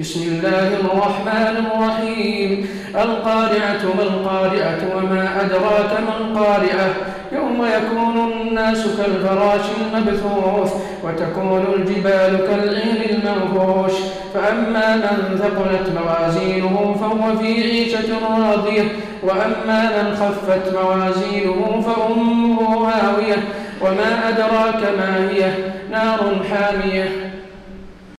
بسم الله الرحمن الرحيم. القارعة ما القارعة وما أدراك ما القارعة. يوم يكون الناس كالفراش المبثوث وتكون الجبال كالعين المنفوش. فأما من ثقلت موازينه فهو في عيشة راضية. وأما من خفت موازينه فأمه هاوية. وما أدراك ما هي؟ نار حامية.